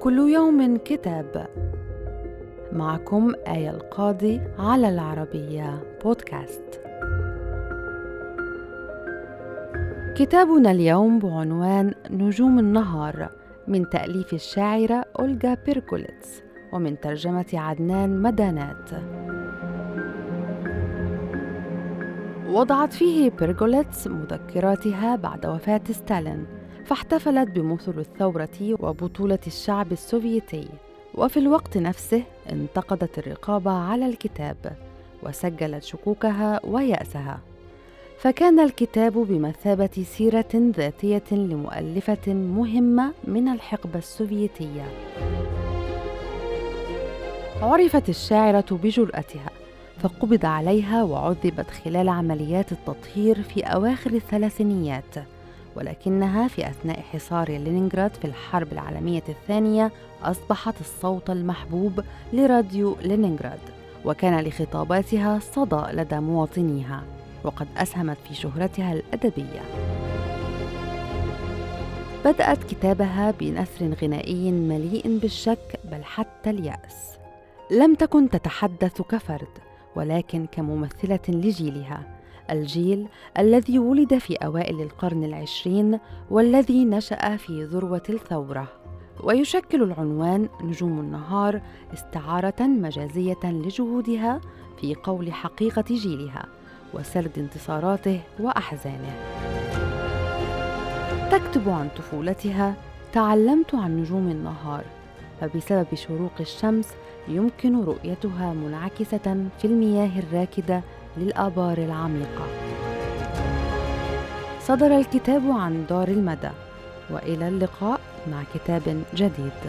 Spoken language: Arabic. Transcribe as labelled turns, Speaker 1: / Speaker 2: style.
Speaker 1: كل يوم كتاب. معكم آية القاضي على العربية بودكاست. كتابنا اليوم بعنوان نجوم النهار من تأليف الشاعرة أولغا بيرغولتس ومن ترجمة عدنان مدانات. وضعت فيه بيرغولتس مذكراتها بعد وفاة ستالين. فاحتفلت بمثل الثورة وبطولة الشعب السوفيتي وفي الوقت نفسه انتقدت الرقابة على الكتاب وسجلت شكوكها ويأسها. فكان الكتاب بمثابة سيرة ذاتية لمؤلفة مهمة من الحقبة السوفيتية. عرفت الشاعرة بجرأتها فقبض عليها وعذبت خلال عمليات التطهير في أواخر الثلاثينيات. ولكنها في أثناء حصار لينينغراد في الحرب العالمية الثانية أصبحت الصوت المحبوب لراديو لينينغراد وكان لخطاباتها صدى لدى مواطنيها وقد أسهمت في شهرتها الأدبية. بدأت كتابها بنثر غنائي مليء بالشك بل حتى اليأس. لم تكن تتحدث كفرد ولكن كممثلة لجيلها الجيل الذي ولد في أوائل القرن العشرين والذي نشأ في ذروة الثورة. ويشكل العنوان نجوم النهار استعارة مجازية لجهودها في قول حقيقة جيلها وسرد انتصاراته وأحزانه. تكتب عن طفولتها تعلمت عن نجوم النهار فبسبب شروق الشمس يمكن رؤيتها منعكسة في المياه الراكدة للآبار العميقة. صدر الكتاب عن دار المدى، وإلى اللقاء مع كتاب جديد.